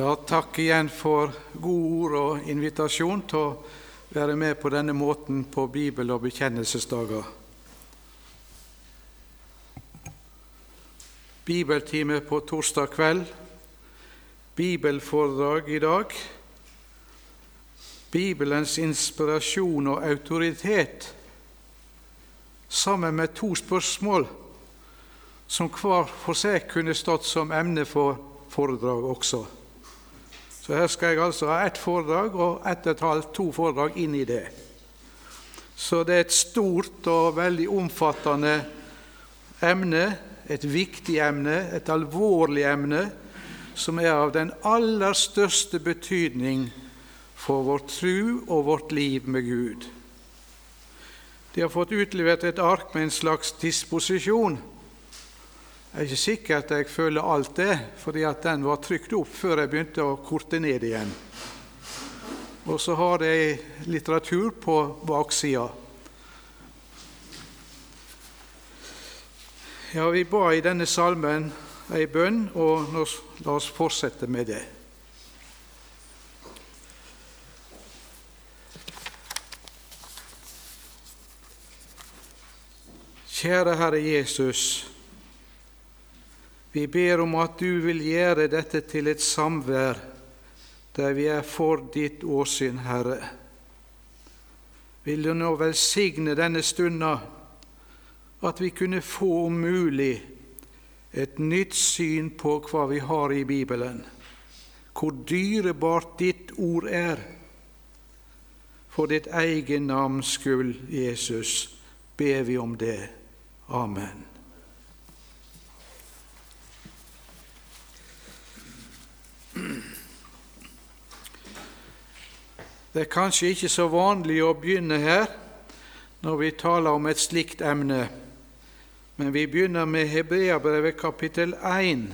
Ja, takk igjen for gode ord og invitasjon til å være med på denne måten på bibel- og bekjennelsesdager. Bibeltime på torsdag kveld, bibelforedrag i dag. Bibelens inspirasjon og autoritet sammen med to spørsmål som hver for seg kunne stått som emne for foredrag også. Så her skal jeg altså ha ett foredrag og ett og et halvt, to foredrag inn i det. Så det er et stort og veldig omfattende emne, et viktig emne, et alvorlig emne, som er av den aller største betydning for vår tru og vårt liv med Gud. De har fått utlevert et ark med en slags disposisjon jeg er ikke sikkert jeg føler alt det, fordi at den var trykt opp før jeg begynte å korte ned igjen. Og så har jeg litteratur på baksida. Ja, vi ba i denne salmen ei bønn, og nå la oss fortsette med det. Kjære Herre Jesus. Vi ber om at du vil gjøre dette til et samvær der vi er for ditt åsyn, Herre. Vil du nå velsigne denne stunda, at vi kunne få om mulig et nytt syn på hva vi har i Bibelen, hvor dyrebart ditt ord er. For ditt eget navns skyld, Jesus, ber vi om det. Amen. Det er kanskje ikke så vanlig å begynne her når vi taler om et slikt emne, men vi begynner med Hebreabrevet kapittel 1,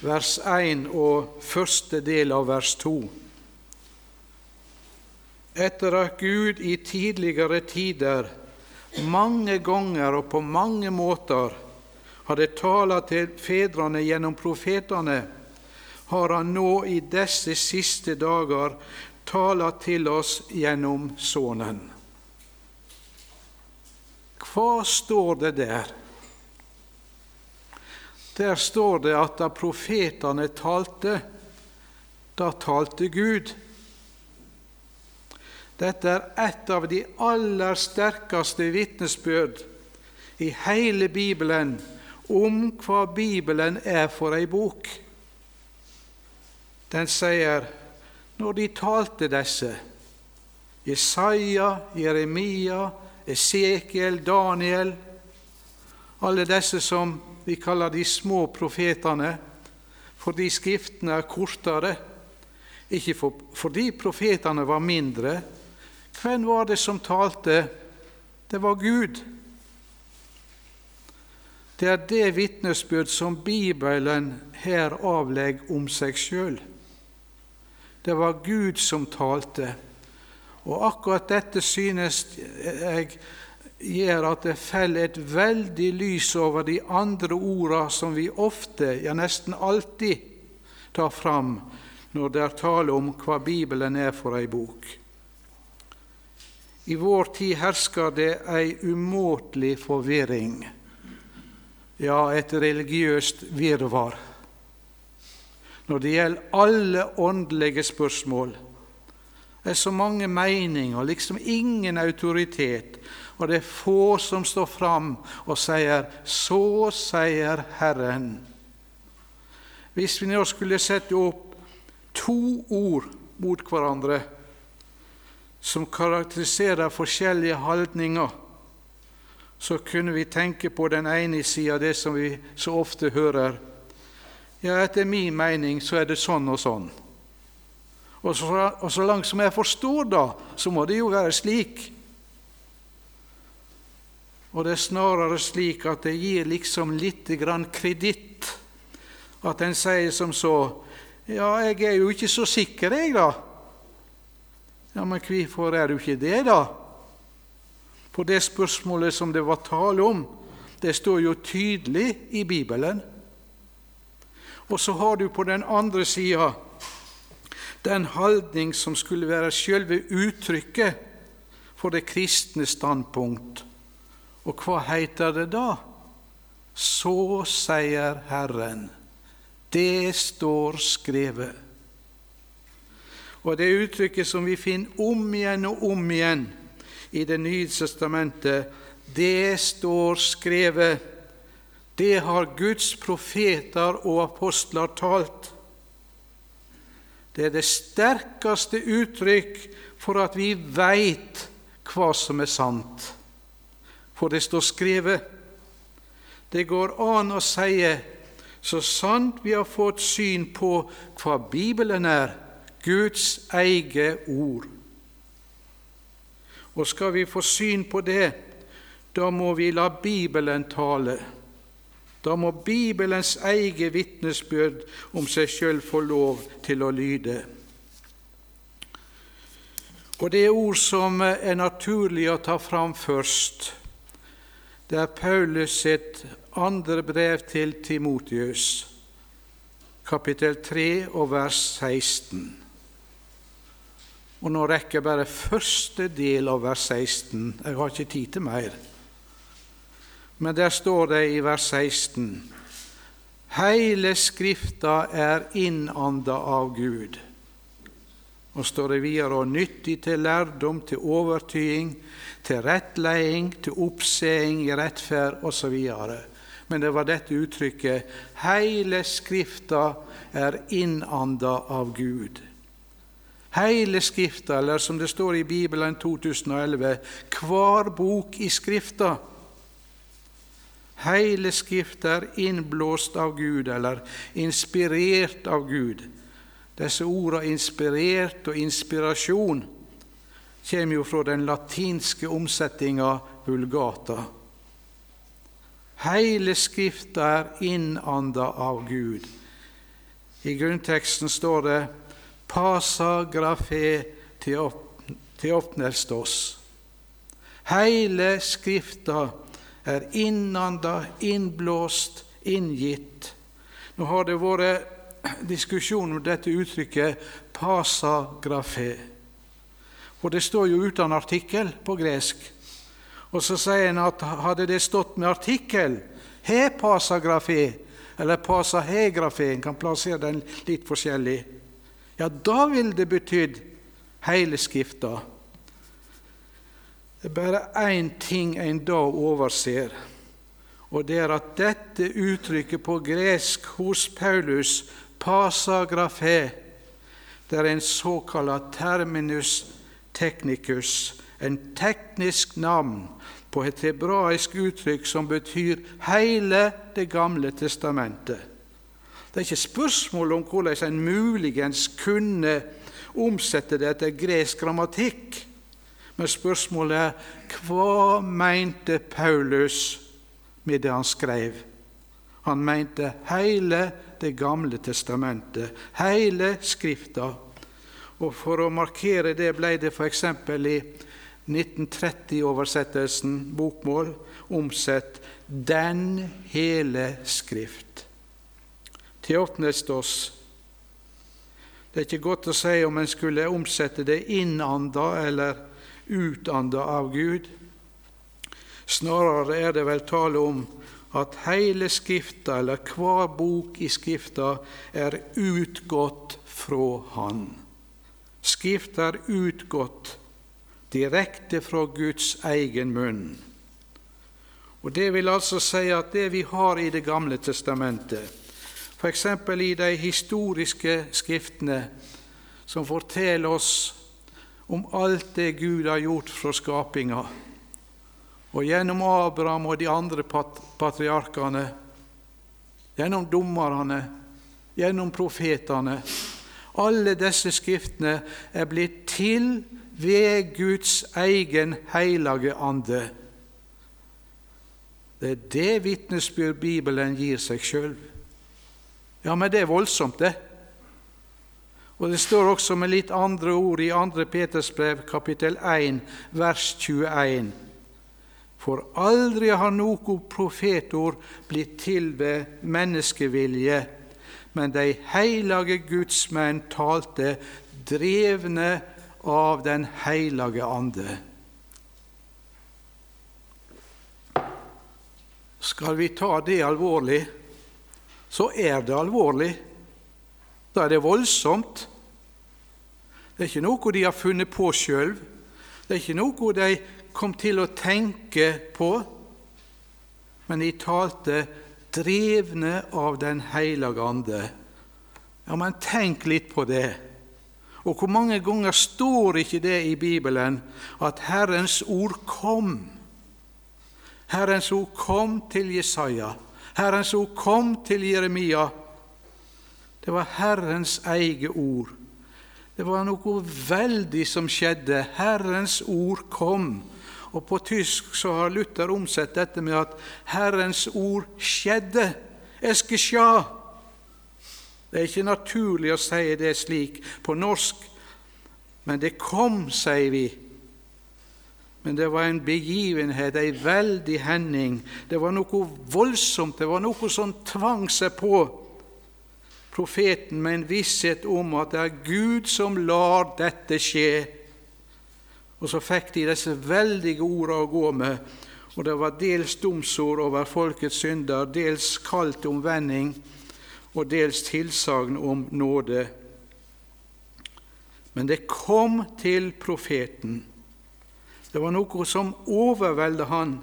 vers 1 og første del av vers 2. Etter at Gud i tidligere tider mange ganger og på mange måter hadde talt til fedrene gjennom profetene, har han nå i disse siste dager taler til oss gjennom Sønnen. Hva står det der? Der står det at da profetene talte, da talte Gud. Dette er et av de aller sterkeste vitnesbyrd i hele Bibelen om hva Bibelen er for ei bok. Den sier når de talte disse, Jesaja, Jeremia, Esekiel, Daniel, alle disse som vi kaller de små profetene, fordi skriftene er kortere, ikke for, fordi profetene var mindre. Hvem var det som talte? Det var Gud. Det er det vitnesbyrd som Bibelen her avlegger om seg sjøl. Det var Gud som talte. Og akkurat dette synes jeg gjør at det faller et veldig lys over de andre orda som vi ofte, ja nesten alltid, tar fram når det er tale om hva Bibelen er for ei bok. I vår tid hersker det ei umåtelig forvirring, ja, et religiøst virvar når det gjelder alle åndelige spørsmål. Det er så mange meninger, liksom ingen autoritet, og det er få som står fram og sier 'Så sier Herren'. Hvis vi nå skulle sette opp to ord mot hverandre som karakteriserer forskjellige holdninger, så kunne vi tenke på den ene sida det som vi så ofte hører ja, etter min mening så er det sånn og sånn. Og så, og så langt som jeg forstår, da, så må det jo være slik. Og det er snarere slik at det gir liksom litt grann kreditt. At en sier som så Ja, jeg er jo ikke så sikker, jeg, da. Ja, Men hvorfor er du ikke det, da? På det spørsmålet som det var tale om, det står jo tydelig i Bibelen. Og så har du på den andre sida Den holdning som skulle være sjølve uttrykket for det kristne standpunkt. Og hva heter det da? Så sier Herren. Det står skrevet. Og det uttrykket som vi finner om igjen og om igjen i Det nye testamentet, det står skrevet. Det har Guds profeter og apostler talt. Det er det sterkeste uttrykk for at vi veit hva som er sant. For det står skrevet. Det går an å si så sant vi har fått syn på hva Bibelen er, Guds eget ord. Og skal vi få syn på det, da må vi la Bibelen tale. Da må Bibelens eget vitnesbyrd om seg sjøl få lov til å lyde. Og det er ord som er naturlig å ta fram først, det er Paulus sitt andre brev til Timotius, kapittel 3 og vers 16. Og nå rekker jeg bare første del av vers 16. Jeg har ikke tid til mer. Men der står det i vers 16.: Heile Skrifta er innanda av Gud. Og står det videre og nyttig til lærdom, til overtyding, til rettleding, til oppseing i rettferd osv. Men det var dette uttrykket Heile Skrifta er innanda av Gud. Hele Skrifta, eller som det står i Bibelen 2011, hver bok i Skrifta Hele Skrifta er innblåst av Gud, eller inspirert av Gud. Disse ordene 'inspirert' og 'inspirasjon' kommer jo fra den latinske omsetninga vulgata. Hele Skrifta er innanda av Gud. I grunnteksten står det 'pasa grafe teopnestos'. Hele Skrifta er innanda, innblåst, inngitt. Nå har det vært diskusjon om dette uttrykket 'pasa grafe'. For det står jo uten artikkel på gresk. Og så sier en at hadde det stått med artikkel, he pasagrafé» eller pasahegrafi, en kan plassere den litt forskjellig, ja, da ville det betydd hele Skrifta. Det er bare én ting en da overser, og det er at dette uttrykket på gresk hos Paulus, pasagrafé, det er en såkalt terminus technicus, en teknisk navn på et hebraisk uttrykk som betyr hele Det gamle testamentet. Det er ikke spørsmål om hvordan en muligens kunne omsette det etter gresk grammatikk. Men spørsmålet er hva mente Paulus med det han skrev? Han mente hele Det gamle testamentet, hele Skrifta. Og For å markere det ble det f.eks. i 1930-oversettelsen, bokmål, omsett 'Den hele Skrift'. Teopnestos. Det er ikke godt å si om en skulle omsette det innanda eller utanda av Gud. Snarere er det vel tale om at hele Skrifta, eller hver bok i Skrifta, er utgått fra Han. Skrifta er utgått direkte fra Guds egen munn. Og Det vil altså si at det vi har i Det gamle testamentet, f.eks. i de historiske skriftene som forteller oss om alt det Gud har gjort fra skapinga. Og gjennom Abraham og de andre patriarkene, gjennom dommerne, gjennom profetene Alle disse skriftene er blitt til ved Guds egen hellige ande. Det er det vitnesbyrd Bibelen gir seg sjøl. Ja, men det er voldsomt, det. Og Det står også med litt andre ord i 2. Peters brev, kapittel 1, vers 21. For aldri har noe profetord blitt til ved menneskevilje, men de heilage gudsmenn talte drevne av Den hellige ande. Skal vi ta det alvorlig, så er det alvorlig. Da er det voldsomt. Det er ikke noe de har funnet på sjøl. Det er ikke noe de kom til å tenke på. Men de talte drevne av Den hellige ande. Ja, men tenk litt på det. Og hvor mange ganger står ikke det i Bibelen at Herrens ord kom? Herrens ord kom til Jesaja. Herrens ord kom til Jeremia. Det var Herrens eget ord. Det var noe veldig som skjedde. Herrens ord kom. Og På tysk så har Luther omsett dette med at Herrens ord skjedde. Eskesja. Det er ikke naturlig å si det slik på norsk, men det kom, sier vi. Men det var en begivenhet, ei veldig hending. Det var noe voldsomt, det var noe som tvang seg på profeten med en visshet om at det er Gud som lar dette skje. Og så fikk de disse veldige ordene å gå med, og det var dels domsord over folkets synder, dels kalt omvending og dels tilsagn om nåde. Men det kom til profeten. Det var noe som overveldet han.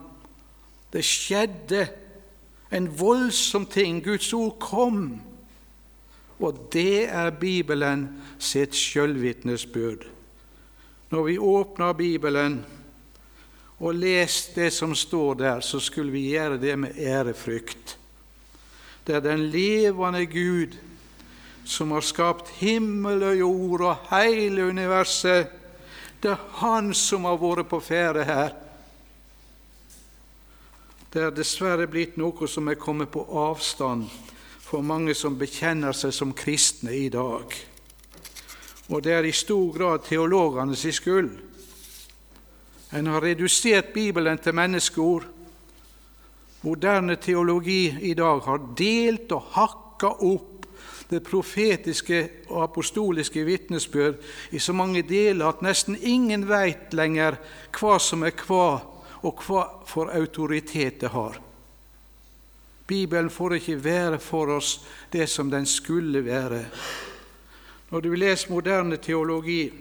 Det skjedde en voldsom ting. Guds ord kom. Og det er Bibelen sitt sjølvitnesbyrd. Når vi åpner Bibelen og leser det som står der, så skulle vi gjøre det med ærefrykt. Det er den levende Gud som har skapt himmel og jord og hele universet. Det er Han som har vært på ferde her. Det er dessverre blitt noe som er kommet på avstand for mange som bekjenner seg som kristne i dag. Og det er i stor grad teologenes skyld. En har redusert Bibelen til menneskeord. Moderne teologi i dag har delt og hakka opp det profetiske og apostoliske vitnesbyrd i så mange deler at nesten ingen veit lenger hva som er hva, og hva for autoritet det har. Bibelen får ikke være for oss det som den skulle være. Når du leser moderne teologi,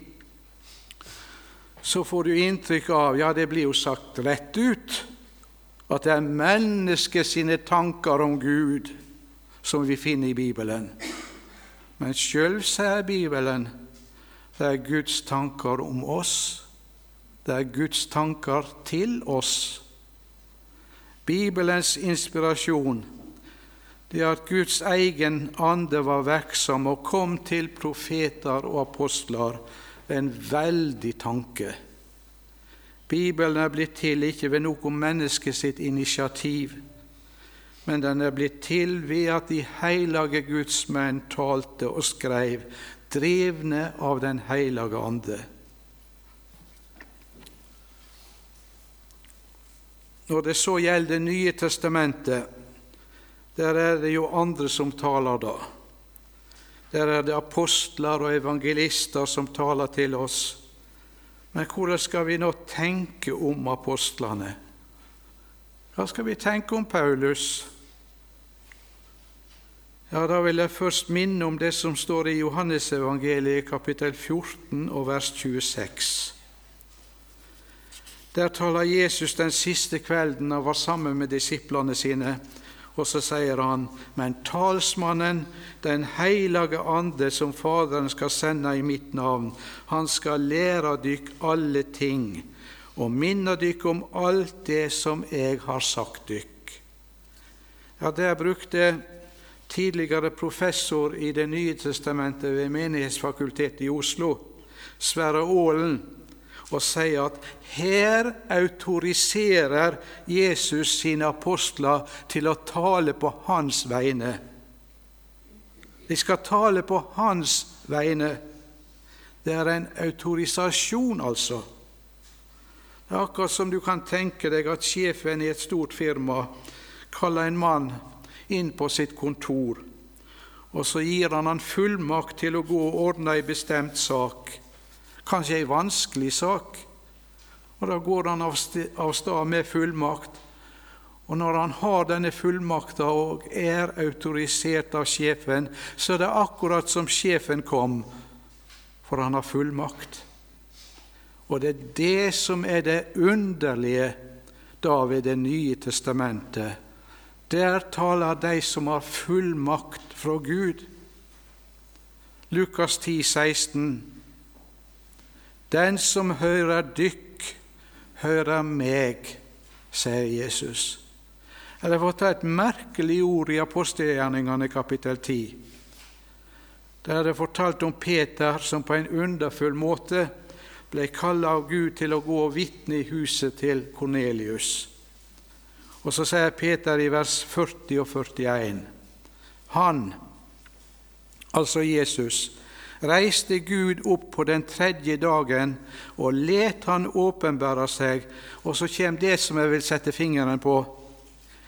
så får du inntrykk av ja, det blir jo sagt rett ut at det er mennesket sine tanker om Gud som vi finner i Bibelen. Men sjøl sier Bibelen det er Guds tanker om oss. Det er Guds tanker til oss. Bibelens inspirasjon det at Guds egen ande var virksom og kom til profeter og apostler en veldig tanke. Bibelen er blitt til ikke ved noe menneske sitt initiativ, men den er blitt til ved at de hellige Guds menn talte og skrev, drevne av Den hellige ande. Når det så gjelder Det nye testamentet, der er det jo andre som taler da. Der er det apostler og evangelister som taler til oss. Men hvordan skal vi nå tenke om apostlene? Hva skal vi tenke om Paulus? Ja, Da vil jeg først minne om det som står i Johannesevangeliet kapittel 14 og vers 26. Der taler Jesus den siste kvelden han var sammen med disiplene sine, og så sier han, men talsmannen, Den hellige ande, som Faderen skal sende i mitt navn, han skal lære dykk alle ting og minne dykk om alt det som jeg har sagt dykk. Ja, Der brukte tidligere professor i Det nye testamentet ved Menighetsfakultetet i Oslo, Sverre Aalen, og sier at her autoriserer Jesus sine apostler til å tale på hans vegne. De skal tale på hans vegne. Det er en autorisasjon, altså. Det er akkurat som du kan tenke deg at sjefen i et stort firma kaller en mann inn på sitt kontor, og så gir han han fullmakt til å gå og ordne ei bestemt sak, kanskje ei vanskelig sak. Og Da går han av sted med fullmakt. Og når han har denne fullmakta og er autorisert av sjefen, så er det akkurat som sjefen kom, for han har fullmakt. Og det er det som er det underlige da ved Det nye testamentet. Der taler de som har fullmakt fra Gud. Lukas 10, 16. Den som hører dykk, hører meg, sier Jesus. Eller for å ta et merkelig ord i apostelgjerningene kapittel 10. Der er det fortalt om Peter som på en underfull måte ble kalla av Gud til å gå og vitne i huset til Kornelius. Og så sier Peter i vers 40 og 41.: Han, altså Jesus, reiste Gud opp på den tredje dagen og let han åpenbære seg. Og så kommer det som jeg vil sette fingeren på.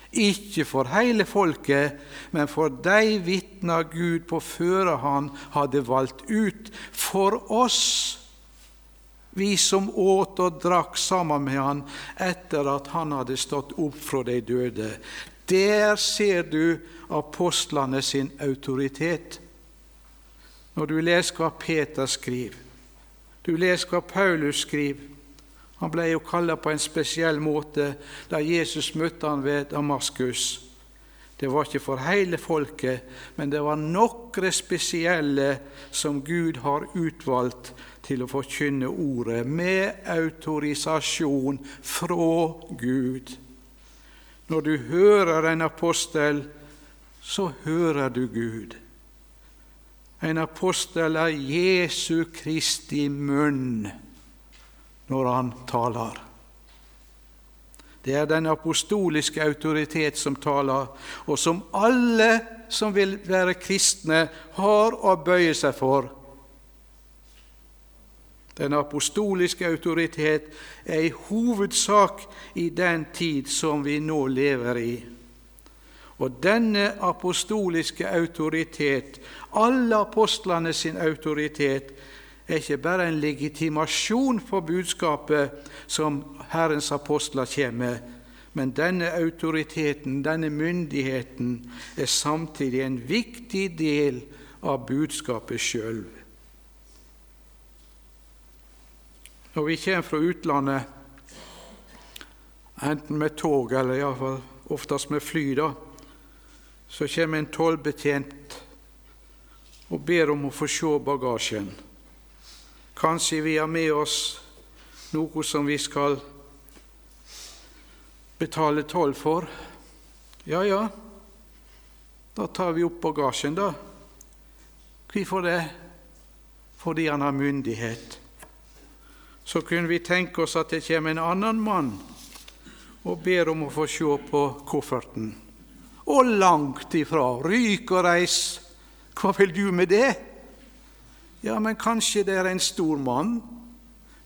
Ikke for hele folket, men for de vitna Gud på føre han hadde valgt ut. For oss, vi som åt og drakk sammen med han etter at han hadde stått opp fra de døde. Der ser du apostlene sin autoritet når du leser hva Peter skriver, du leser hva Paulus skriver. Han ble jo kalla på en spesiell måte da Jesus møtte han ved Damaskus. Det var ikke for hele folket, men det var noen spesielle som Gud har utvalgt til å forkynne ordet, med autorisasjon fra Gud. Når du hører en apostel, så hører du Gud. En apostel er Jesu Kristi munn når han taler. Det er den apostoliske autoritet som taler, og som alle som vil være kristne, har å bøye seg for. Den apostoliske autoritet er i hovedsak i den tid som vi nå lever i. Og denne apostoliske autoritet, alle apostlene sin autoritet, er ikke bare en legitimasjon for budskapet som Herrens apostler kommer med, men denne autoriteten, denne myndigheten, er samtidig en viktig del av budskapet sjøl. Når vi kommer fra utlandet, enten med tog eller iallfall oftest med fly, da, så kommer en tollbetjent og ber om å få se bagasjen. Kanskje vi har med oss noe som vi skal betale toll for. Ja, ja, da tar vi opp bagasjen, da. Hvorfor det? Fordi han har myndighet. Så kunne vi tenke oss at det kommer en annen mann og ber om å få se på kofferten og langt ifra. Ryk og reis, hva vil du med det? Ja, men kanskje det er en stor mann?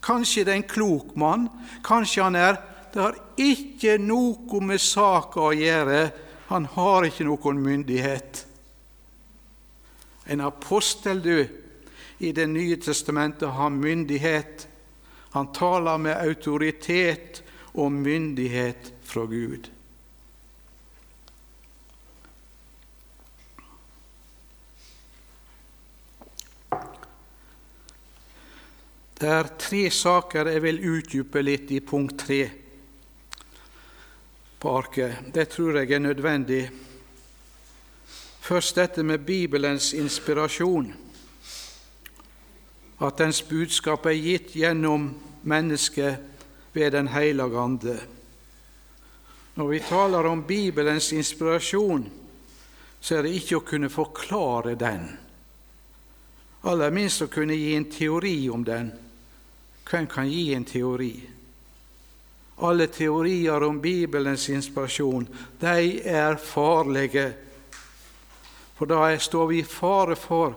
Kanskje det er en klok mann? Kanskje han er Det har ikke noe med saka å gjøre. Han har ikke noen myndighet. En apostel, du, i Det nye testamentet har myndighet. Han taler med autoritet og myndighet fra Gud. Det er tre saker jeg vil utdype litt i punkt tre på arket. Det tror jeg er nødvendig. Først dette med Bibelens inspirasjon. At dens budskap er gitt gjennom mennesket ved Den hellige ande. Når vi taler om Bibelens inspirasjon, så er det ikke å kunne forklare den, aller minst å kunne gi en teori om den. Hvem kan gi en teori? Alle teorier om Bibelens inspirasjon, de er farlige. For da står vi i fare for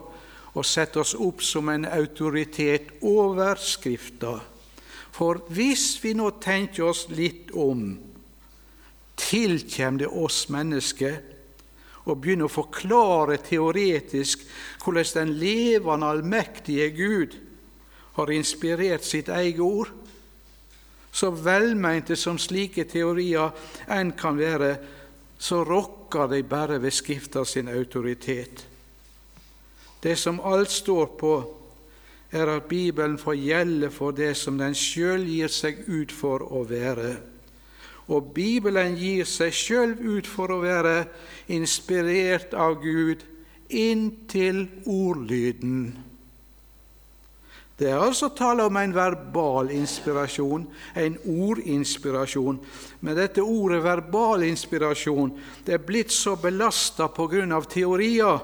å sette oss opp som en autoritet over Skrifta. For hvis vi nå tenker oss litt om, tilkjem det oss mennesker og begynne å forklare teoretisk hvordan den levende, allmektige Gud har inspirert sitt eget ord. Så velmente som slike teorier enn kan være, så rokker de bare ved Skrifta sin autoritet. Det som alt står på, er at Bibelen får gjelde for det som den sjøl gir seg ut for å være. Og Bibelen gir seg sjøl ut for å være inspirert av Gud inntil ordlyden. Det er altså tale om en verbal inspirasjon, en ordinspirasjon. Men dette ordet verbal inspirasjon det er blitt så belasta pga. teorier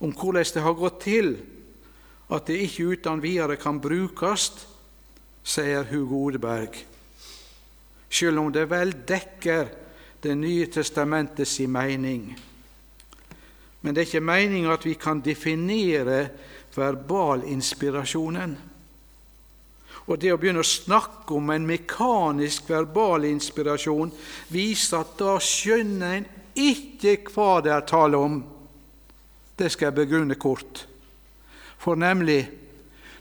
om hvordan det har gått til, at det ikke uten videre kan brukes, sier Hugo Odeberg. Selv om det vel dekker Det nye testamentets mening. Men det er ikke meninga at vi kan definere verbalinspirasjonen. Og det å begynne å snakke om en mekanisk verbal inspirasjon viser at da skjønner en ikke hva det er tale om. Det skal jeg begrunne kort. For nemlig,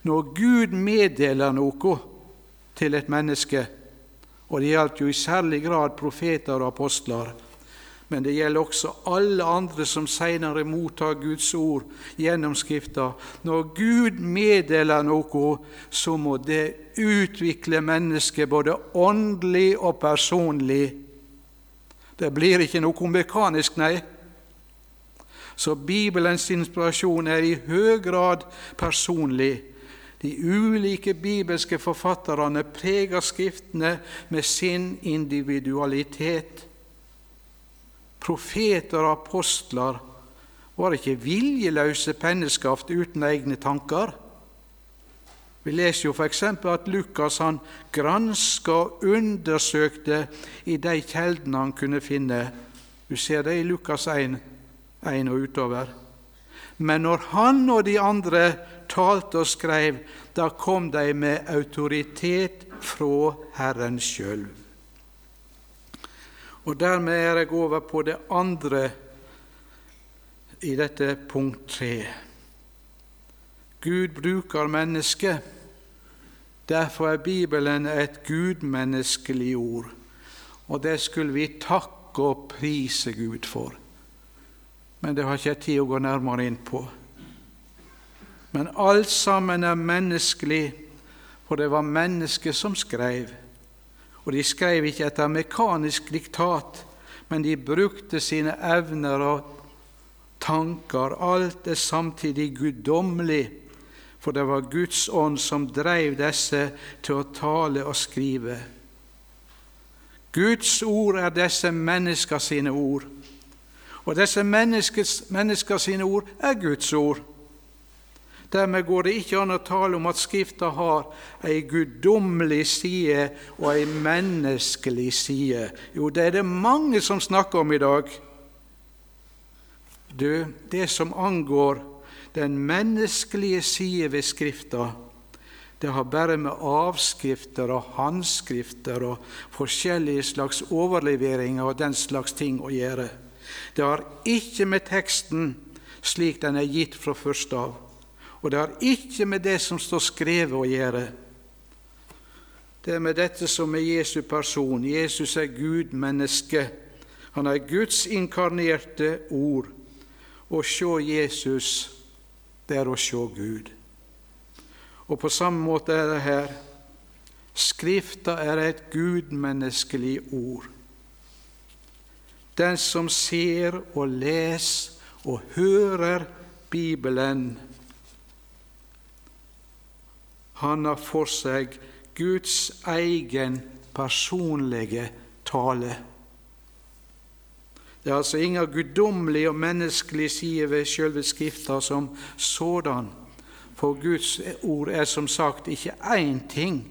når Gud meddeler noe til et menneske, og det gjaldt jo i særlig grad profeter og apostler, men det gjelder også alle andre som senere mottar Guds ord gjennom Skrifta. Når Gud meddeler noe, så må det utvikle mennesket både åndelig og personlig. Det blir ikke noe mekanisk, nei. Så Bibelens inspirasjon er i høy grad personlig. De ulike bibelske forfatterne preger Skriftene med sin individualitet profeter og apostler var ikke viljeløse penneskaft uten egne tanker. Vi leser jo f.eks. at Lukas han granska og undersøkte i de kjeldene han kunne finne. Du ser det i Lukas 1, 1 og utover. Men når han og de andre talte og skrev, da kom de med autoritet fra Herren sjøl. Og Dermed er jeg over på det andre i dette punkt tre. Gud bruker mennesket. Derfor er Bibelen et gudmenneskelig ord, og det skulle vi takke og prise Gud for. Men det har ikke jeg tid å gå nærmere inn på. Men alt sammen er menneskelig, for det var mennesket som skrev. Og de skrev ikke etter mekanisk diktat, men de brukte sine evner og tanker. Alt er samtidig guddommelig, for det var Guds ånd som dreiv disse til å tale og skrive. Guds ord er disse mennesker ord, og disse mennesker sine ord er Guds ord. Dermed går det ikke an å tale om at Skrifta har ei guddommelig side og ei menneskelig side. Jo, det er det mange som snakker om i dag. Du, det som angår den menneskelige side ved Skrifta, det har bare med avskrifter og håndskrifter og forskjellige slags overleveringer og den slags ting å gjøre. Det har ikke med teksten slik den er gitt fra første av. Og det har ikke med det som står skrevet, å gjøre. Det er med dette som er Jesu person. Jesus er Gud, menneske. Han er Guds inkarnerte ord. Å se Jesus, det er å se Gud. Og på samme måte er det her. Skrifta er et gudmenneskelig ord. Den som ser og leser og hører Bibelen, han har for seg Guds egen personlige tale. Det er altså ingen guddommelig og menneskelig side ved sjølve Skrifta som sådan, for Guds ord er som sagt ikke én ting,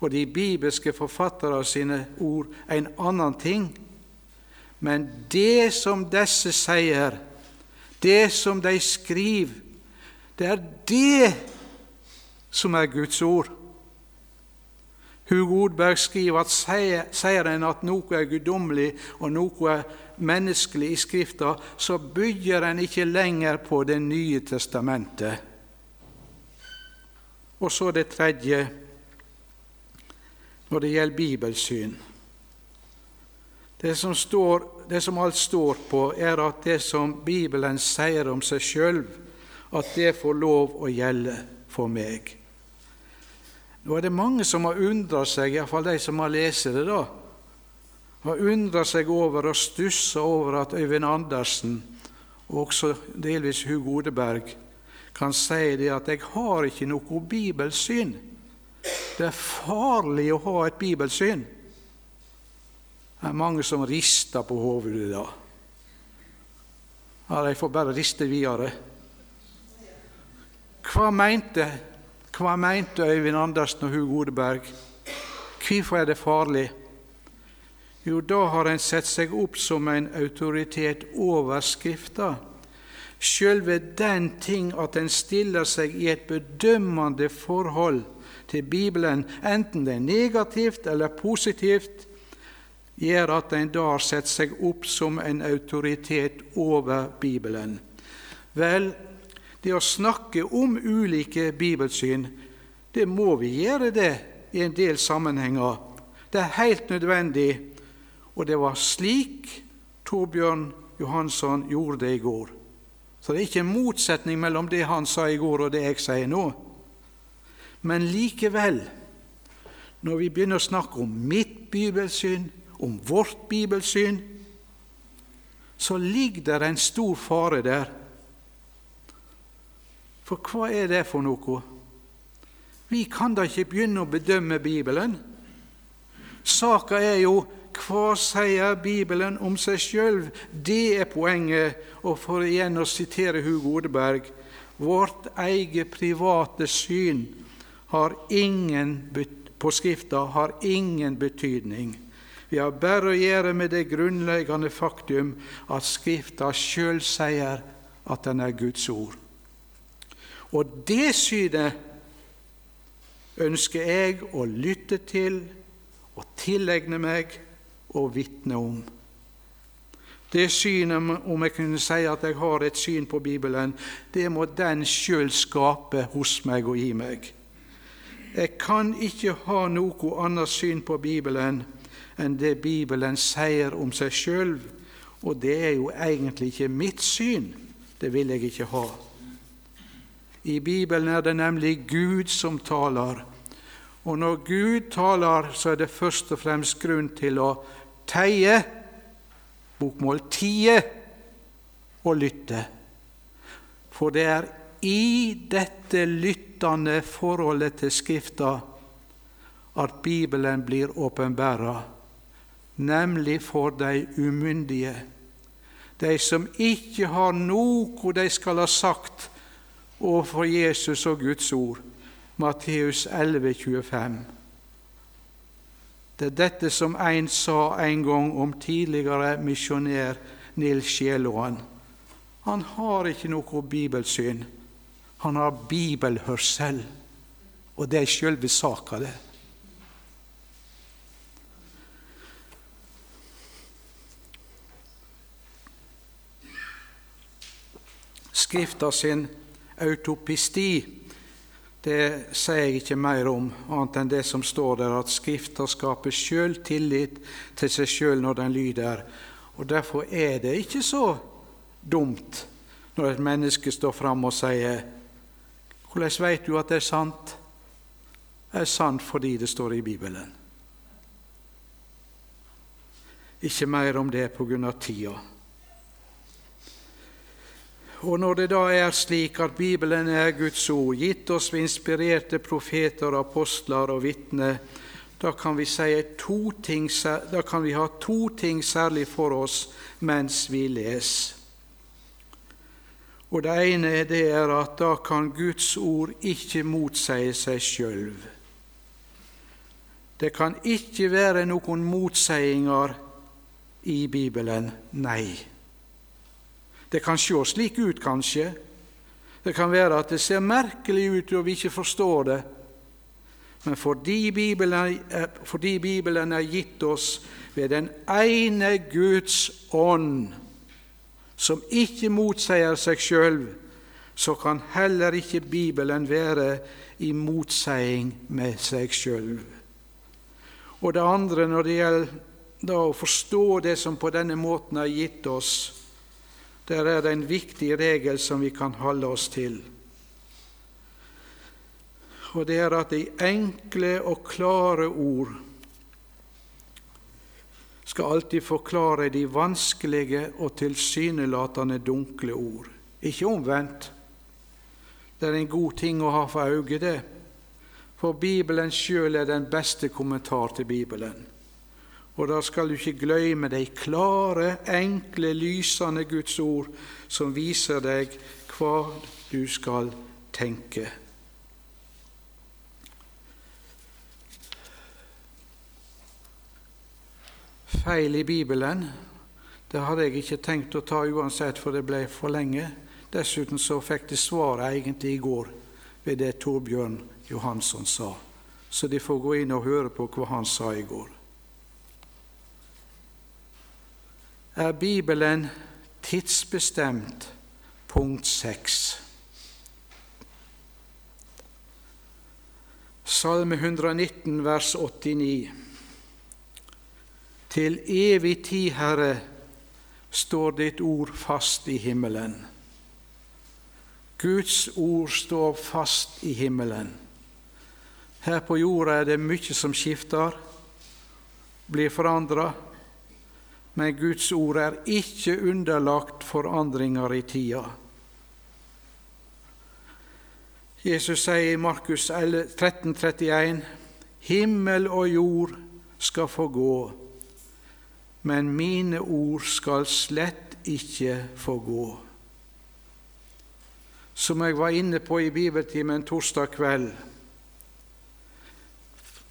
og de bibelske forfattere sine ord en annen ting. Men det som disse sier, det som de skriver, det er det som er Guds ord. Hugo Odberg skriver at sier en at noe er guddommelig og noe er menneskelig i Skrifta, så bygger en ikke lenger på Det nye testamentet. Og så det tredje når det gjelder bibelsyn. Det som, står, det som alt står på, er at det som Bibelen sier om seg sjøl, at det får lov å gjelde for meg. Nå er det mange som har undra seg, iallfall de som har lest det, da, har undra seg over og stussa over at Øyvind Andersen, og også delvis Hugo Odeberg, kan si det at 'jeg har ikke noe bibelsyn'. Det er farlig å ha et bibelsyn. Det er mange som rister på hodet da. Ja, de får bare riste videre. Hva mente hva mente Øyvind Andersen og Hugo Odeberg? Hvorfor er det farlig? Jo, da har en sett seg opp som en autoritet over Skrifta. Sjølve den ting at en stiller seg i et bedømmende forhold til Bibelen, enten det er negativt eller positivt, gjør at en da har sett seg opp som en autoritet over Bibelen. Vel, det å snakke om ulike bibelsyn, det må vi gjøre det i en del sammenhenger. Det er helt nødvendig, og det var slik Torbjørn Johansson gjorde det i går. Så det er ikke en motsetning mellom det han sa i går, og det jeg sier nå. Men likevel, når vi begynner å snakke om mitt bibelsyn, om vårt bibelsyn, så ligger det en stor fare der for hva er det for noe? Vi kan da ikke begynne å bedømme Bibelen. Saka er jo hva sier Bibelen om seg sjøl? Det er poenget. Og for igjen å sitere Hugo Odeberg vårt eget private syn har ingen, på Skrifta har ingen betydning. Vi har bare å gjøre med det grunnleggende faktum at Skrifta sjøl sier at den er Guds ord. Og det synet ønsker jeg å lytte til og tilegne meg og vitne om. Det synet, om jeg kunne si at jeg har et syn på Bibelen, det må den sjøl skape hos meg og i meg. Jeg kan ikke ha noe annet syn på Bibelen enn det Bibelen sier om seg sjøl, og det er jo egentlig ikke mitt syn. Det vil jeg ikke ha. I Bibelen er det nemlig Gud som taler. Og når Gud taler, så er det først og fremst grunn til å teie, bokmål tie, og lytte. For det er i dette lyttende forholdet til Skrifta at Bibelen blir åpenbæra, nemlig for de umyndige, de som ikke har noe de skal ha sagt og for Jesus og Guds ord. Matteus 11, 25. Det er dette som en sa en gang om tidligere misjonær Nils Sjelåen. Han har ikke noe bibelsyn. Han har bibelhørsel, og det er sjølve saka, det. Skrifta sin autopisti, det sier jeg ikke mer om, annet enn det som står der, at Skrifta skaper sjøl tillit til seg sjøl når den lyder. Og Derfor er det ikke så dumt når et menneske står fram og sier Hvordan veit du at det er sant? Det er sant fordi det står i Bibelen. Ikke mer om det av tida. Og når det da er slik at Bibelen er Guds ord, gitt oss ved inspirerte profeter, apostler og vitner, da kan, vi si ting, da kan vi ha to ting særlig for oss mens vi leser. Og Det ene det er at da kan Guds ord ikke motseie seg sjøl. Det kan ikke være noen motseiinger i Bibelen. Nei. Det kan se slik ut, kanskje. Det kan være at det ser merkelig ut og vi ikke forstår det. Men fordi Bibelen, fordi Bibelen er gitt oss ved den ene Guds ånd, som ikke motsier seg sjøl, så kan heller ikke Bibelen være i motseiing med seg sjøl. Og det andre, når det gjelder å forstå det som på denne måten er gitt oss, der er det en viktig regel som vi kan holde oss til. Og det er at de enkle og klare ord skal alltid forklare de vanskelige og tilsynelatende dunkle ord. Ikke omvendt. Det er en god ting å ha for øye, det. For Bibelen sjøl er den beste kommentar til Bibelen. Og da skal du ikke glemme de klare, enkle, lysende Guds ord som viser deg hva du skal tenke. Feil i Bibelen det hadde jeg ikke tenkt å ta uansett, for det ble for lenge. Dessuten så fikk de svaret egentlig i går ved det Torbjørn Johansson sa. Så de får gå inn og høre på hva han sa i går. Er Bibelen tidsbestemt? Punkt 6. Salme 119, vers 89. Til evig tid, Herre, står ditt ord fast i himmelen. Guds ord står fast i himmelen. Her på jorda er det mye som skifter, blir forandra, men Guds ord er ikke underlagt forandringer i tida. Jesus sier i Markus 13, 31, Himmel og jord skal få gå, men mine ord skal slett ikke få gå som jeg var inne på i bibeltimen torsdag kveld.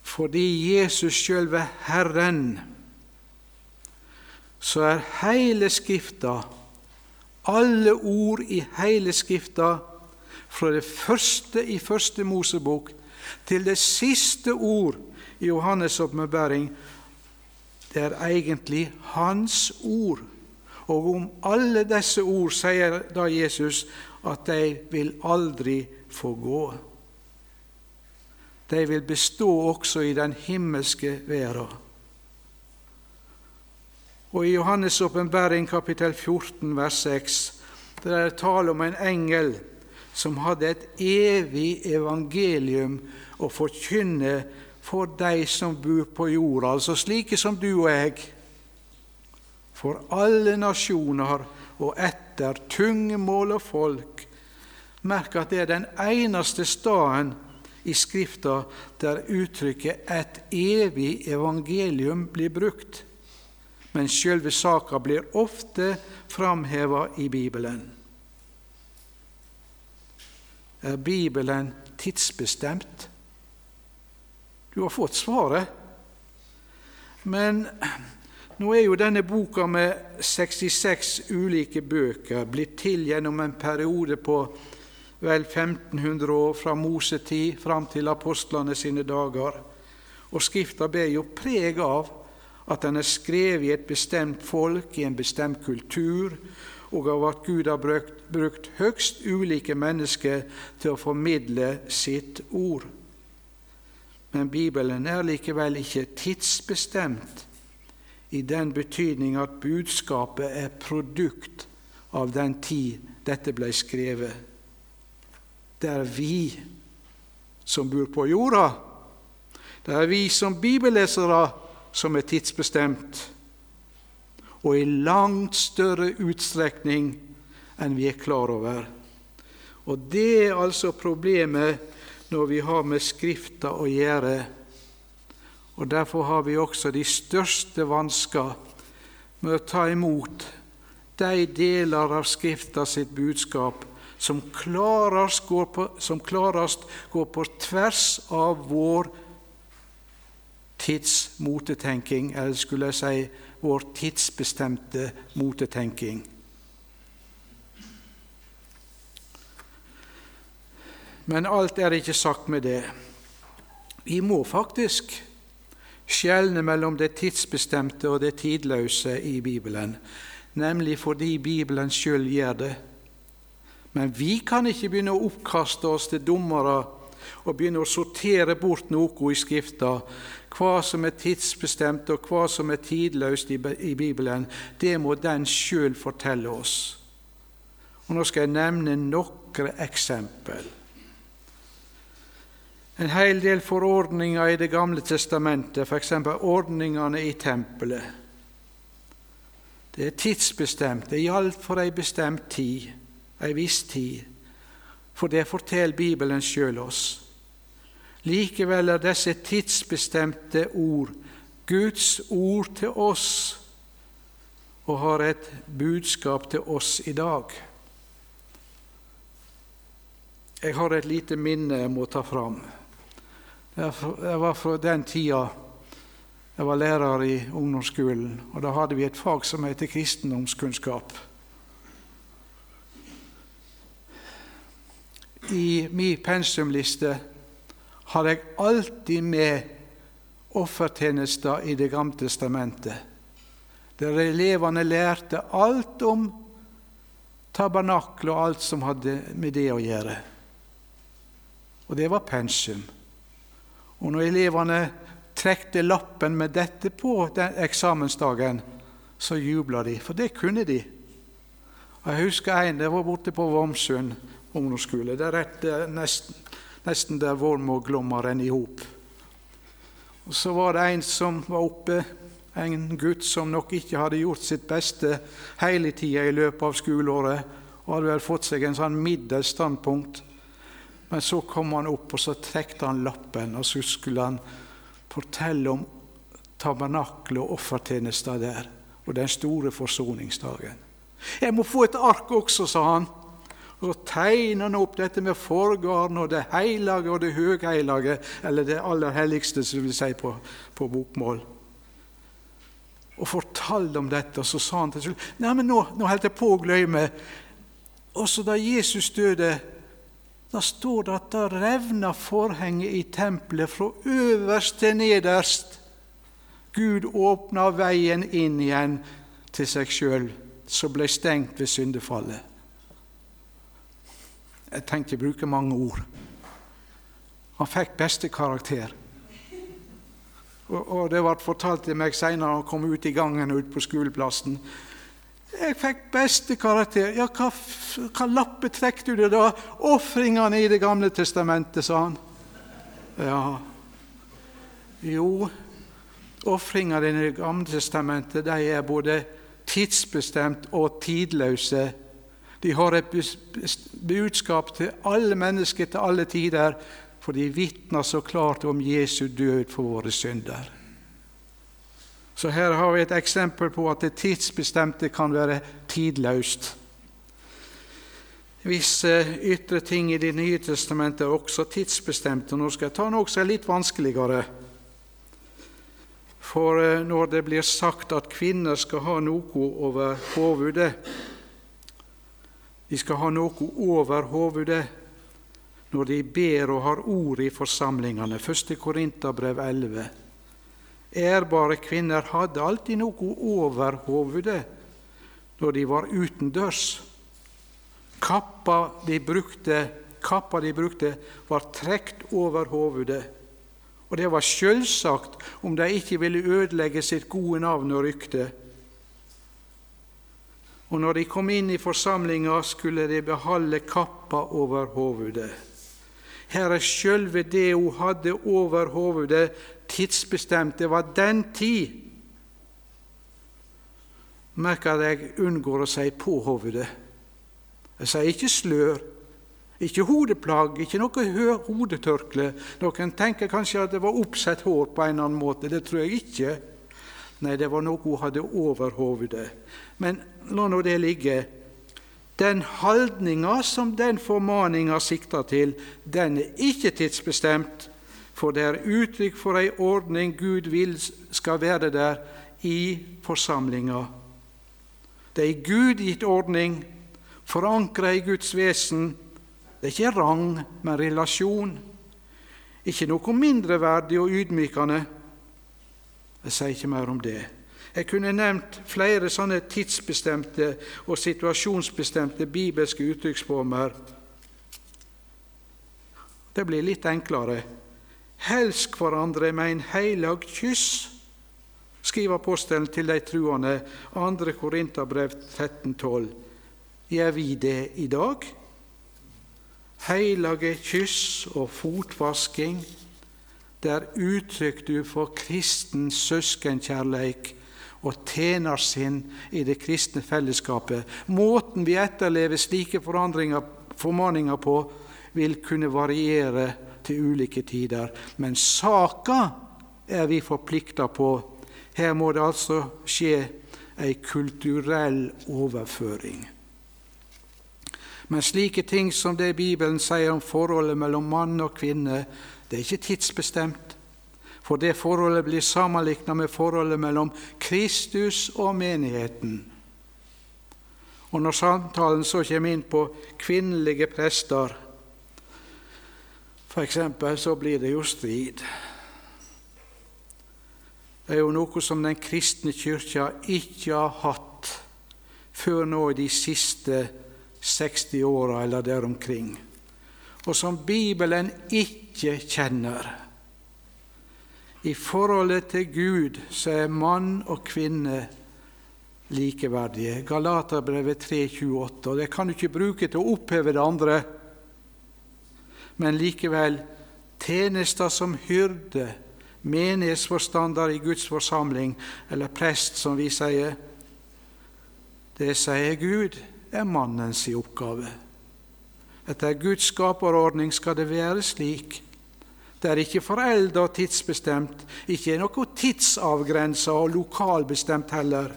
Fordi Jesus sjøl er Herren, så er hele Skrifta, alle ord i hele Skrifta, fra det første i Første Mosebok til det siste ord i Johannes' åpenbaring, det er egentlig Hans ord. Og om alle disse ord sier da Jesus at de vil aldri få gå. De vil bestå også i den himmelske verden. Og i Johannes' åpenbaring kapittel 14 vers 6 der er det tale om en engel som hadde et evig evangelium å forkynne for de som bor på jorda, altså slike som du og jeg, for alle nasjoner og etter tungemål og folk. Merk at det er den eneste staden i Skrifta der uttrykket 'et evig evangelium' blir brukt, men sjølve saka blir ofte framheva i Bibelen. Er Bibelen tidsbestemt? Du har fått svaret. Men nå er jo denne boka med 66 ulike bøker blitt til gjennom en periode på vel 1500 år fra Mosetid fram til apostlene sine dager. Og Skrifta ber jo preg av at den er skrevet i et bestemt folk, i en bestemt kultur, og av at Gud har brukt, brukt høgst ulike mennesker til å formidle sitt ord. Men Bibelen er likevel ikke tidsbestemt i den betydning at budskapet er produkt av den tid dette ble skrevet. Det er vi som bor på jorda. Det er vi som bibellesere som er tidsbestemt, og i langt større utstrekning enn vi er klar over. Og Det er altså problemet når vi har med Skrifta å gjøre og Derfor har vi også de største vansker med å ta imot de deler av Skrifta sitt budskap som klarast går på, som klarast går på tvers av vår tids motetenking, eller skulle jeg si vår tidsbestemte motetenking. Men alt er ikke sagt med det. Vi må faktisk skjelne mellom det tidsbestemte og det tidløse i Bibelen, nemlig fordi Bibelen sjøl gjør det. Men vi kan ikke begynne å oppkaste oss til dommere og begynne å sortere bort noe i Skrifta. Hva som er tidsbestemt og hva som er tidløst i Bibelen, det må den sjøl fortelle oss. Og Nå skal jeg nevne noen eksempel. En hel del forordninger i Det gamle testamentet, f.eks. ordningene i tempelet. Det er tidsbestemt. Det gjaldt for ei bestemt tid, ei viss tid. For det forteller Bibelen sjøl oss. Likevel er disse tidsbestemte ord Guds ord til oss og har et budskap til oss i dag. Jeg har et lite minne jeg må ta fram. Jeg var fra den tida jeg var lærer i ungdomsskolen, og da hadde vi et fag som heter kristendomskunnskap. I min pensumliste har jeg alltid med offertjenester i Det gamle testamentet, der elevene lærte alt om tabernaklet og alt som hadde med det å gjøre. Og det var pensum. Og når elevene trekte lappen med dette på eksamensdagen, så jubla de, for det kunne de. Og Jeg husker en det var borte på Vomsund ungdomsskole. Det er rett nesten nesten der renner i hop. Og Så var det en som var oppe, en gutt som nok ikke hadde gjort sitt beste hele tida i løpet av skoleåret, og hadde vel fått seg en sånn middels standpunkt. Men så kom han opp, og så trekte han lappen, og så skulle han fortelle om tabernaklet og offertjenester der, og den store forsoningsdagen. 'Jeg må få et ark også', sa han. Og så tegner han opp dette med forgården og det hellige og det høghellige, eller det aller helligste, som vi sier på, på bokmål. Og fortalte om dette, og så sa han til slutt Nei, men nå, nå holdt jeg på å glemme. Også da Jesus døde, da står det at da revna forhenget i tempelet fra øverst til nederst. Gud åpna veien inn igjen til seg sjøl, som ble stengt ved syndefallet. Jeg tenkte jeg bruker mange ord. Han fikk beste karakter. Og, og det ble fortalt til meg seinere han kom ut i gangen ut på skoleplassen. Jeg fikk beste karakter. Ja, hva, hva lappe trekk du det da? Ofringene i Det gamle testamentet, sa han. Ja. Jo, ofringene i Det gamle testamentet de er både tidsbestemt og tidløse de har et budskap til alle mennesker til alle tider, for de vitner så klart om Jesu død for våre synder. Så her har vi et eksempel på at det tidsbestemte kan være tidløst. Visse ytre ting i Det nye testamentet er også tidsbestemte. Nå skal jeg ta noe som er litt vanskeligere. For eh, når det blir sagt at kvinner skal ha noe over hodet de skal ha noe over hovudet når de ber og har ord i forsamlingene. 1. Korinterbrev 11. Ærbare kvinner hadde alltid noe over hovudet når de var utendørs. Kappa de brukte, kappa de brukte var trukket over hovudet. Og det var sjølvsagt om de ikke ville ødelegge sitt gode navn og rykte. Og når de kom inn i forsamlinga, skulle de beholde kappa over hovudet. Her er sjølve det hun hadde over hovudet, tidsbestemt. Det var den tid. Merk at jeg unngår å si på hovudet. Jeg sier ikke slør, ikke hodeplagg, ikke noe hodetørkle. Noen tenker kanskje at det var oppsett hår på en eller annen måte. Det tror jeg ikke. Nei, det var noe hun hadde over hovudet. Men la nå det ligge. Den holdninga som den formaninga sikter til, den er ikke tidsbestemt, for det er uttrykk for ei ordning Gud vil skal være der i forsamlinga. Det er ei gudgitt ordning, forankra i Guds vesen. Det er ikke rang, men relasjon. Ikke noe mindreverdig og ydmykende. Jeg sier ikke mer om det. Jeg kunne nevnt flere sånne tidsbestemte og situasjonsbestemte bibelske uttrykksformer. Det blir litt enklere. Helsk hverandre med en heilag kyss, skriver apostelen til de truende, 2. Korinterbrev 13,12. Gjør vi det i dag? Heilage kyss og fotvasking, det er uttrykk du for kristen søskenkjærleik og tjenersinn i det kristne fellesskapet. Måten vi etterlever slike formaninger på, vil kunne variere til ulike tider. Men saka er vi forplikta på. Her må det altså skje ei kulturell overføring. Men slike ting som det Bibelen sier om forholdet mellom mann og kvinne, det er ikke tidsbestemt. For det forholdet blir sammenlignet med forholdet mellom Kristus og menigheten. Og når samtalen så kommer inn på kvinnelige prester, f.eks., så blir det jo strid. Det er jo noe som den kristne kyrkja ikke har hatt før nå i de siste 60 åra eller der omkring, og som Bibelen ikke kjenner. I forholdet til Gud så er mann og kvinne likeverdige. Galaterbrevet 3,28. og Det kan du ikke bruke til å oppheve det andre, men likevel tjenester som hyrde, menighetsforstander i Guds forsamling, eller prest, som vi sier. Det sier Gud er mannens oppgave. Etter Guds skaperordning skal det være slik. Det er ikke forelda og tidsbestemt, ikke noe tidsavgrensa og lokalbestemt heller.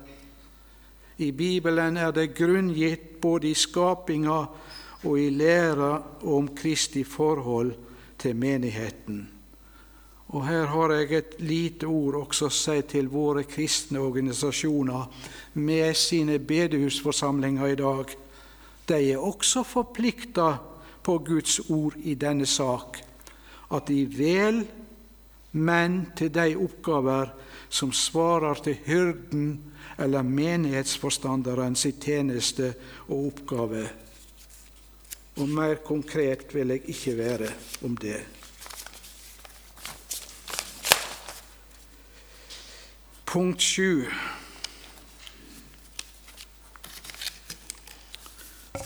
I Bibelen er det grunngitt både i skapinga og i læra om Kristi forhold til menigheten. Og Her har jeg et lite ord også å si til våre kristne organisasjoner med sine bedehusforsamlinger i dag. De er også forplikta på Guds ord i denne sak at de vel menn til de oppgaver som svarer til hyrden eller menighetsforstanderen sin tjeneste og oppgave. Og mer konkret vil jeg ikke være om det. Punkt sju.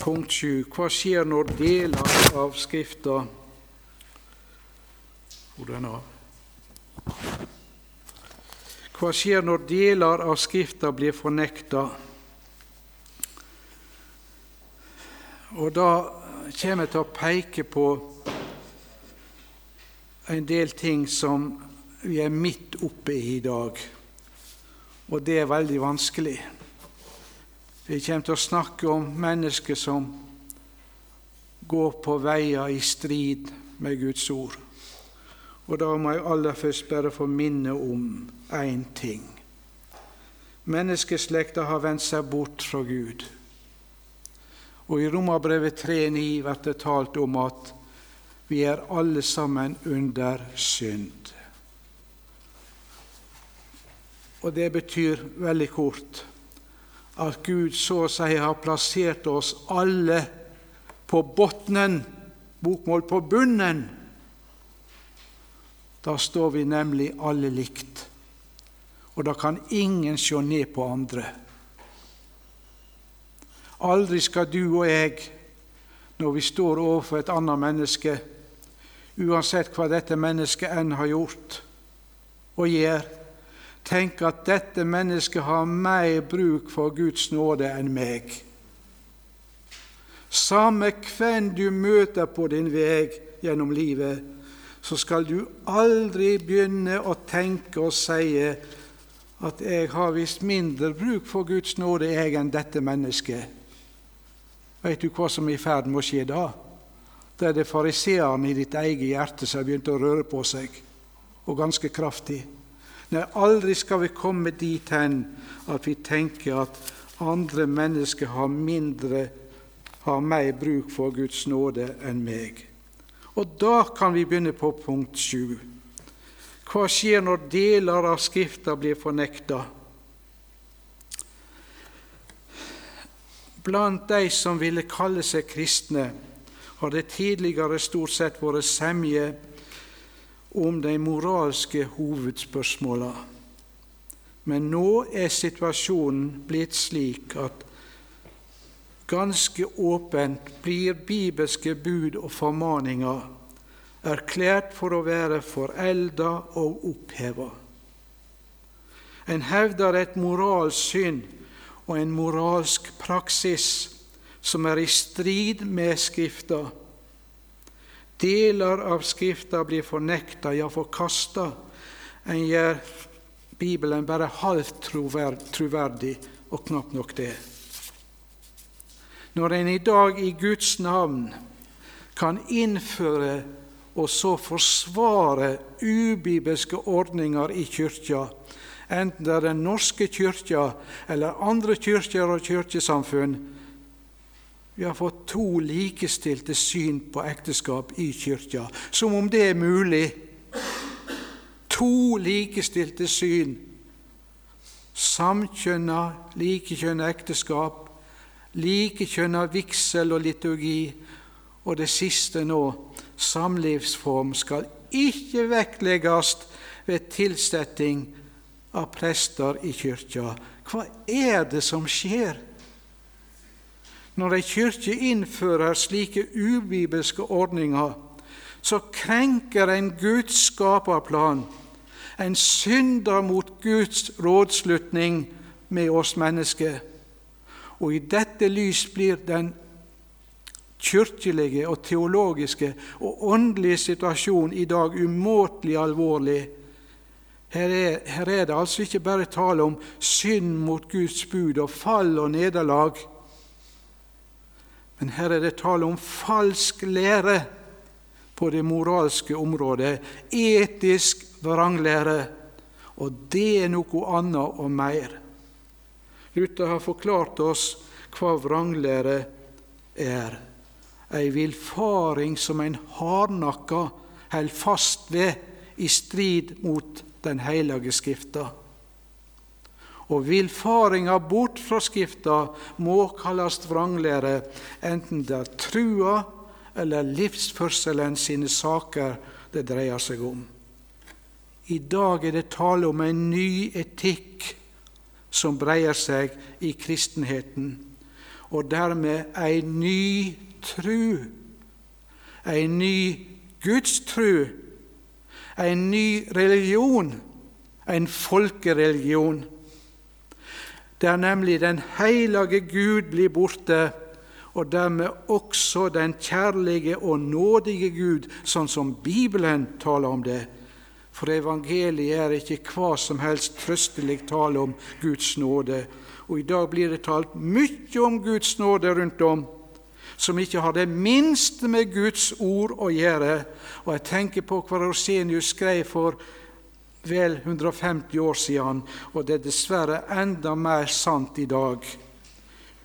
Punkt sju. Hva skjer når deler av Skrifta hvor den er. Hva skjer når deler av Skrifta blir fornekta? Og da kommer jeg til å peke på en del ting som vi er midt oppe i i dag, og det er veldig vanskelig. Vi kommer til å snakke om mennesker som går på veier i strid med Guds ord. Og da må jeg aller først bare få minne om én ting. Menneskeslekta har vendt seg bort fra Gud. Og I Romerbrevet 3,9 blir det talt om at vi er alle sammen under synd. Og Det betyr veldig kort at Gud så å si har plassert oss alle på bunnen, bokmål på bunnen da står vi nemlig alle likt, og da kan ingen se ned på andre. Aldri skal du og jeg, når vi står overfor et annet menneske, uansett hva dette mennesket enn har gjort og gjør, tenke at dette mennesket har mer bruk for Guds nåde enn meg. Samme hvem du møter på din vei gjennom livet, så skal du aldri begynne å tenke og si at 'jeg har visst mindre bruk for Guds nåde, jeg, enn dette mennesket'. Vet du hva som er i ferd med å skje da? Det er det fariseeren i ditt eget hjerte som har begynt å røre på seg, og ganske kraftig. Nei, aldri skal vi komme dit hen at vi tenker at andre mennesker har mindre, har mer bruk for Guds nåde enn meg. Og da kan vi begynne på punkt sju. Hva skjer når deler av Skrifta blir fornekta? Blant de som ville kalle seg kristne, har det tidligere stort sett vært semje om de moralske hovedspørsmåla. Men nå er situasjonen blitt slik at ganske åpent blir bibelske bud og formaninger erklært for å være forelda og oppheva. En hevder et moralsk syn og en moralsk praksis som er i strid med Skrifta. Deler av Skrifta blir fornekta, ja, forkasta. En gjør Bibelen bare halvt troverdig, og knapt nok det. Når en i dag i Guds navn kan innføre og så forsvare ubibelske ordninger i kyrkja, enten det er Den norske kyrkja eller andre kyrkjer og kyrkjesamfunn, vi har fått to likestilte syn på ekteskap i kyrkja, som om det er mulig. To likestilte syn. Samkjønna, likekjønna ekteskap, likekjønna vigsel og liturgi, og det siste nå, samlivsform, skal ikke vektlegges ved tilsetting av prester i kyrkja. Hva er det som skjer? Når ei kyrkje innfører slike ubibelske ordninger, så krenker en Guds skaperplan. En synder mot Guds rådslutning med oss mennesker. Og i dette lys blir den kirkelige og teologiske og åndelige situasjonen i dag umåtelig alvorlig. Her er, her er, det altså ikke bare tale om synd mot Guds bud og fall og nederlag. Men her er det tale om falsk lære på det moralske området, etisk vranglære, og det er noe annet og mer. Luther har forklart oss hva vranglære er. Ei villfaring som en hardnakka held fast ved i strid mot Den heilage Skrifta. Og villfaringa bort fra Skrifta må kallast vranglære, enten det er trua eller livsførselen sine saker det dreier seg om. I dag er det tale om en ny etikk som breier seg i kristenheten, og dermed ei ny tru, ei ny gudstru, en ny religion, en folkereligion der nemlig den hellige Gud blir borte, og dermed også den kjærlige og nådige Gud, sånn som Bibelen taler om det. For evangeliet er ikke hva som helst trøstelig tale om Guds nåde. Og i dag blir det talt mye om Guds nåde rundt om, som ikke har det minste med Guds ord å gjøre. Og jeg tenker på hva Rosenius skrev for vel 150 år siden, og det er dessverre enda mer sant i dag.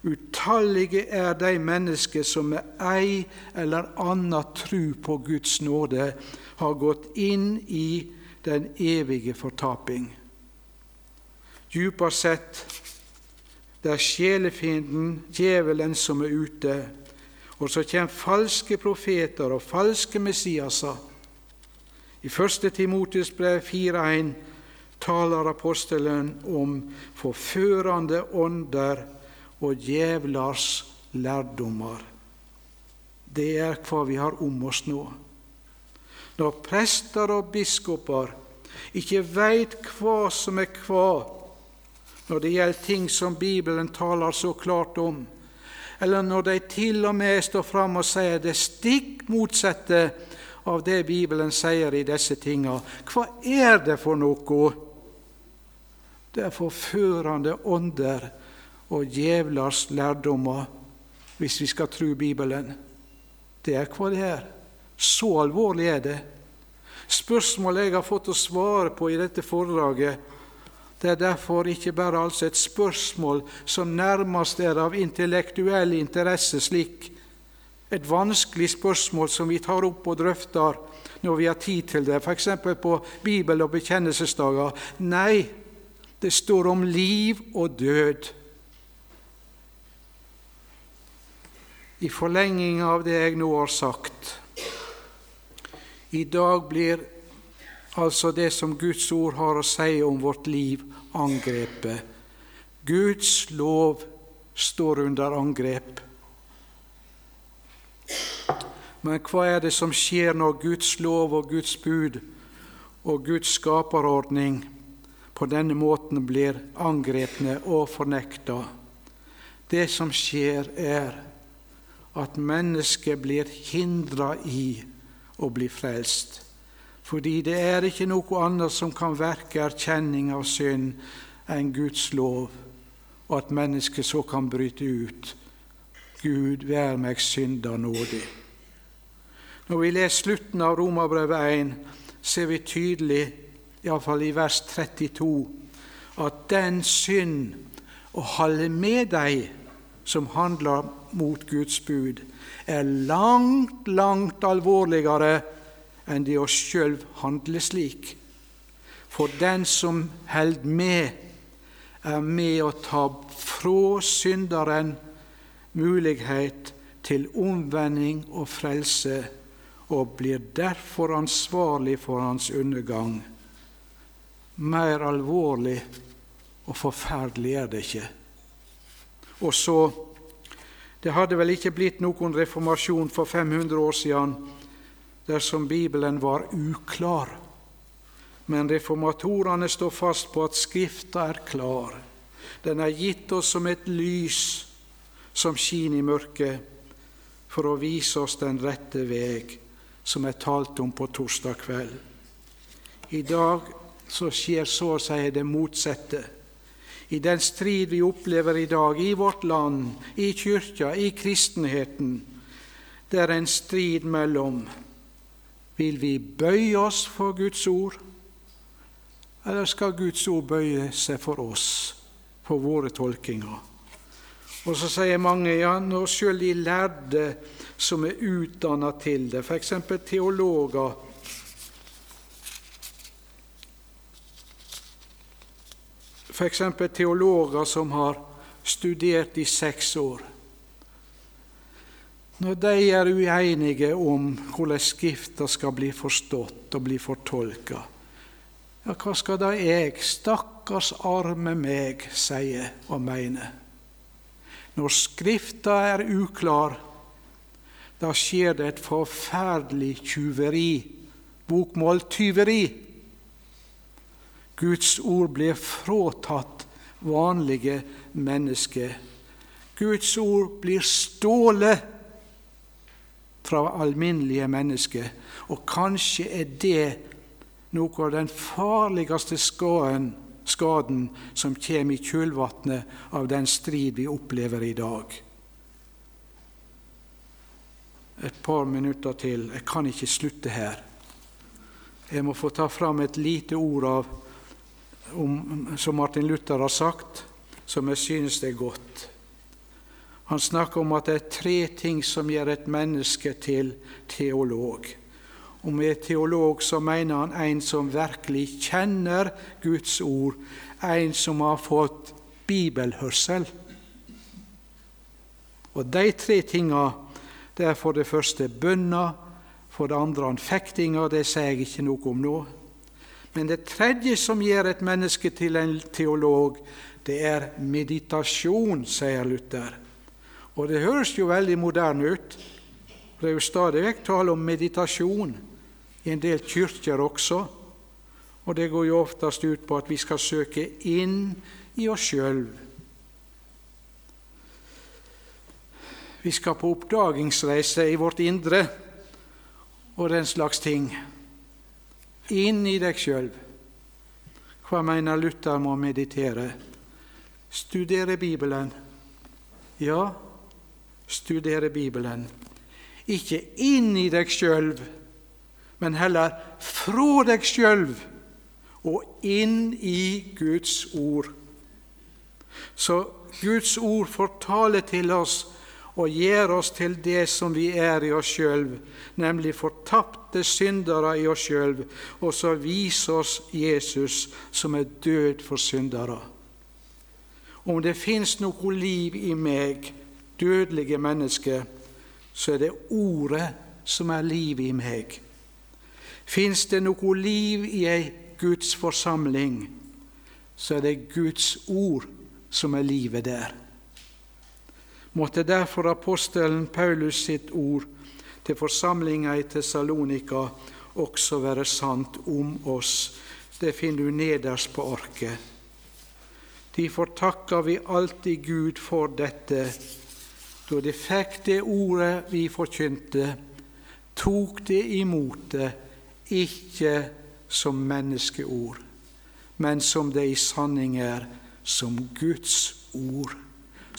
Utallige er de mennesker som med ei eller anna tru på Guds nåde har gått inn i den evige fortaping. Djupere sett det er sjelefienden, djevelen, som er ute, og så kommer falske profeter og falske messiaser i 1. Timotius brev 4.1 taler apostelen om forførende ånder og djevlers lærdommer. Det er hva vi har om oss nå. Når prester og biskoper ikke veit hva som er hva når det gjelder ting som Bibelen taler så klart om, eller når de til og med står fram og sier det stikk motsatte av det Bibelen sier i disse tinga. Hva er det for noe? Det er forførende ånder og djevlers lærdommer, hvis vi skal tro Bibelen. Det er hva det er. Så alvorlig er det. Spørsmålet jeg har fått å svare på i dette foredraget, det er derfor ikke bare altså et spørsmål som nærmest er av intellektuell interesse, slik et vanskelig spørsmål som vi tar opp og drøfter når vi har tid til det, f.eks. på bibel- og bekjennelsesdager. Nei, det står om liv og død. I forlenging av det jeg nå har sagt. I dag blir altså det som Guds ord har å si om vårt liv, angrepet. Guds lov står under angrep. Men hva er det som skjer når Guds lov og Guds bud og Guds skaperordning på denne måten blir angrepne og fornekta? Det som skjer, er at mennesket blir hindra i å bli frelst. Fordi det er ikke noe annet som kan verke erkjenning av synd enn Guds lov, og at mennesket så kan bryte ut Gud, vær meg synder nådig. Når vi leser slutten av Romerbrevet 1, ser vi tydelig, iallfall i vers 32, at den synd å holde med deg som handler mot Guds bud, er langt, langt alvorligere enn det å sjøl handle slik. For den som held med, er med å ta fra synderen mulighet til omvending og frelse og blir derfor ansvarlig for hans undergang. Mer alvorlig og forferdelig er det ikke. Og så Det hadde vel ikke blitt noen reformasjon for 500 år siden dersom Bibelen var uklar. Men reformatorene står fast på at Skrifta er klar. Den er gitt oss som et lys som skinner i mørket, for å vise oss den rette veg som er talt om på torsdag kveld. I dag så skjer så å si det motsatte. I den strid vi opplever i dag, i vårt land, i kyrkja, i kristenheten, det er en strid mellom vil vi bøye oss for Guds ord, eller skal Guds ord bøye seg for oss, for våre tolkinger? Og så sier mange ja, når selv de lærde som er utdanna til det, f.eks. teologer. F.eks. teologer som har studert i seks år. Når de er uenige om hvordan Skrifta skal bli forstått og bli fortolka, ja, hva skal da jeg, stakkars arme meg, sie og mene? Når Skrifta er uklar, da skjer det et forferdelig tyveri, bokmåltyveri. Guds ord blir fråtatt vanlige mennesker. Guds ord blir stålet fra alminnelige mennesker. Og kanskje er det noe av den farligste skaden, skaden som kommer i kjølvannet av den strid vi opplever i dag et par minutter til. Jeg kan ikke slutte her. Jeg må få ta fram et lite ord av, om, som Martin Luther har sagt, som jeg synes er godt. Han snakker om at det er tre ting som gjør et menneske til teolog. Og med teolog så mener han en som virkelig kjenner Guds ord, en som har fått bibelhørsel. Og de tre tingene det er for det første bønna, for det andre anfektinga, det sier jeg ikke noe om nå. Men det tredje som gjør et menneske til en teolog, det er meditasjon, sier Luther. Og det høres jo veldig moderne ut. Det er jo stadig vekk tale om meditasjon, i en del kirker også. Og det går jo oftest ut på at vi skal søke inn i oss sjøl Vi skal på oppdagingsreise i vårt indre og den slags ting. Inn i deg sjøl. Hva mener Luther med å meditere? Studere Bibelen. Ja, studere Bibelen. Ikke inn i deg sjøl, men heller fra deg sjøl og inn i Guds ord. Så Guds ord får tale til oss og gjør oss til det som vi er i oss sjøl, nemlig fortapte syndere i oss sjøl, og så viser oss Jesus som er død for syndere. Om det fins noe liv i meg, dødelige menneske, så er det Ordet som er liv i meg. Fins det noe liv i ei Guds forsamling, så er det Guds ord som er livet der. Måtte derfor apostelen Paulus sitt ord til forsamlinga i Tessalonika også være sant om oss. Det finner du nederst på arket. Derfor takker vi alltid Gud for dette, da de fikk det ordet vi forkynte, tok de imot det, ikke som menneskeord, men som det i sanning er, som Guds ord,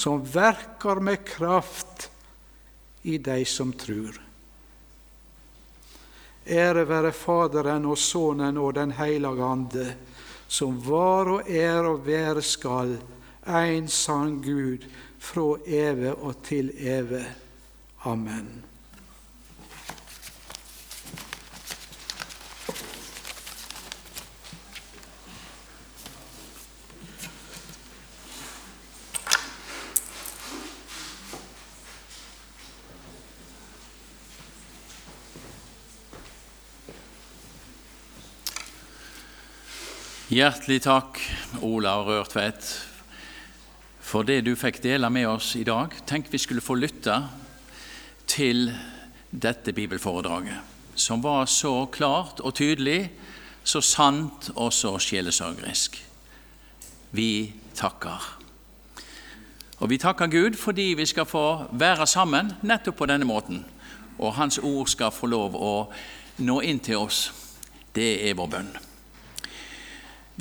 som verker med kraft i de som tror. Ære være Faderen og Sønnen og Den hellige Ande, som var og er og være skal, en sann Gud, fra evig og til evig. Amen. Hjertelig takk, Ola Rørtvedt, for det du fikk dele med oss i dag. Tenk vi skulle få lytte til dette bibelforedraget, som var så klart og tydelig, så sant og så sjelesørgerisk. Vi takker. Og vi takker Gud fordi vi skal få være sammen nettopp på denne måten, og Hans ord skal få lov å nå inn til oss. Det er vår bønn.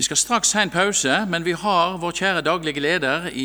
Vi skal straks ha en pause, men vi har vår kjære daglige leder i